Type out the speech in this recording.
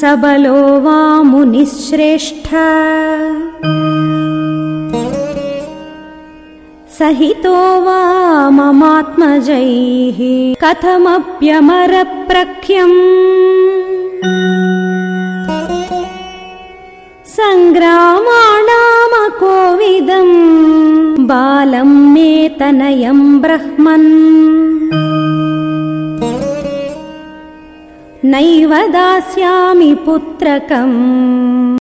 सबलो वा मुनिश्रेष्ठ। सहितो वा ममात्मजैः कथमप्यमरप्रख्यम्। सङ्ग्रामाणामकोविदम् बालम् मे तनयम् ब्रह्मन् नैव दास्यामि पुत्रकम्